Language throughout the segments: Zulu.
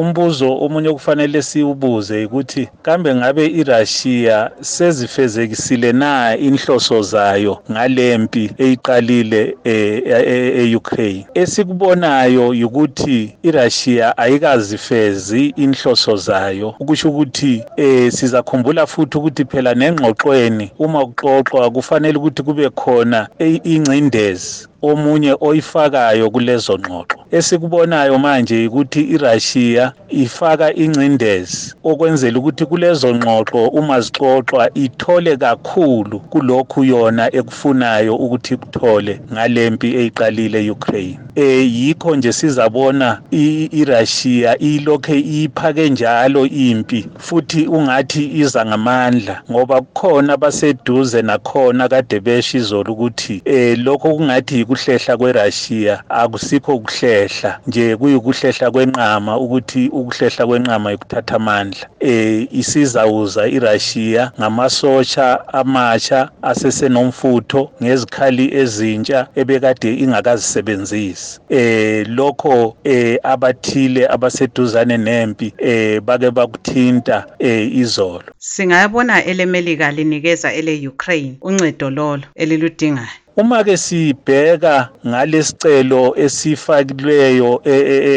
umbuzo omunye okufanele siwubuze ukuthi kambe ngabe iRussia sezifezekisile na inhloso zayo ngalempi eyiqalile e-Ukraine esikubonayo ukuthi iRussia ayikazifezi inhloso zayo. Ukusho ukuthi eh sizakhumbula futhi ukuthi phela nengxoxweni uma kuxoxwa kufanele ukuthi kube khona ingcindezi omunye oyifakayo kulezo ngxoxo. Esikubonayo manje ukuthi iRussia ifaka ingcindezi okwenzela ukuthi kulezo ngxoxo uma zixoxwa ithole kakhulu kulokhu yona ekufunayo ukuthi kuthole ngalempi eyiqalile eUkraine eh yikho nje sizabona iRussia ilokhe iphake njalo impi futhi ungathi iza ngamandla ngoba kukhona baseduze nakhona kade besho izolo ukuthi eh lokho kungathi ukuhlehla kweRussia akusikho ukuhlehla. Nje kuyikuhlehla kwenqama ukuthi ukuhlehla kwenqama yokuthatha amandla. Eh isizawuza iRussia ngamasosha amatsha asesenomfutho ngezikhali ezintsha ebekade ingakazisebenzisi. Eh lokho eh abathile abaseduzane nempi eh bake bakuthinta eh izolo. Singayabona elemelika linikeza ele Ukraine uncedo lolo eliludingayo. Uma ke sibheka ngalesicelo esifakileyo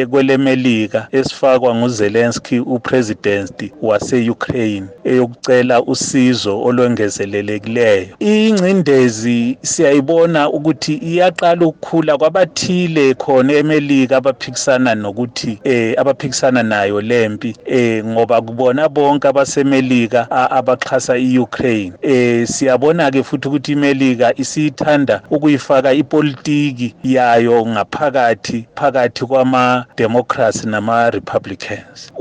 kwelemelika esifakwa nguZelensky upresident waseUkraine eyokucela usizo olwengezelelekileyo. Ingcindezi siyayibona ukuthi iyaqala ukukhula kwabathile khona emelika abaphikisana nokuthi eh abaphikisana nayo lempi eh ngoba kubona bonke abasemelika abaxhasa iUkraine. Eh siyabona ke futhi ukuthi imelika isithanda ukuyifaka ipolitiki yayo ngaphakathi phakathi kwama-democrats nama-republicans.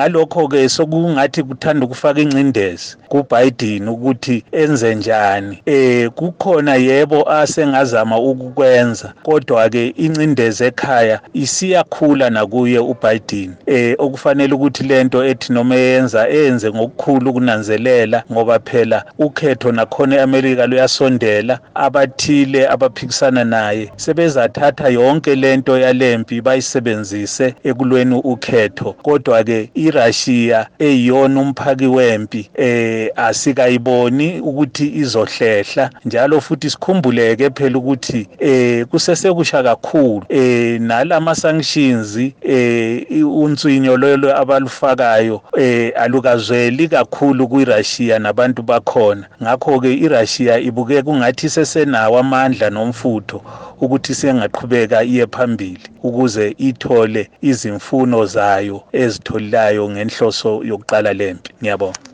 Ngalokho ke sokungathi kuthanda ukufaka ingcindezi kubiden ukuthi enze njani. Eh kukhona yebo asengazama ukukwenza kodwa ke incindezi ekhaya isiyakhula nakuye uBiden. Eh okufanele ukuthi lento ethi noma eyenza enze ngokukhulu kunanzelela ngoba phela ukhetho nakhona eAmerica luyasondela. Abathile abaphikisana naye. Sebezathatha yonke lento yalempi bayisebenzise ekulweni ukhetho. Kodwa ke iRussia eyiyona umphaki wempi eh asikayiboni ukuthi izohlehla. Njalo futhi sikhumbuleke phela ukuthi eh kusesekusha kakhulu. Eh nalama sanctions eh unswinyo lolo abalufakayo eh alukazweli kakhulu kuRussia nabantu bakhona. Ngakho ke iRussia ibuke kungathi sesenawo amandla nomfutho ukuthi sengaqhubeka iye phambili ukuze ithole izimfuno zayo ezitholilayo ngenhloso yokuqala lempi. Ngiyabonga.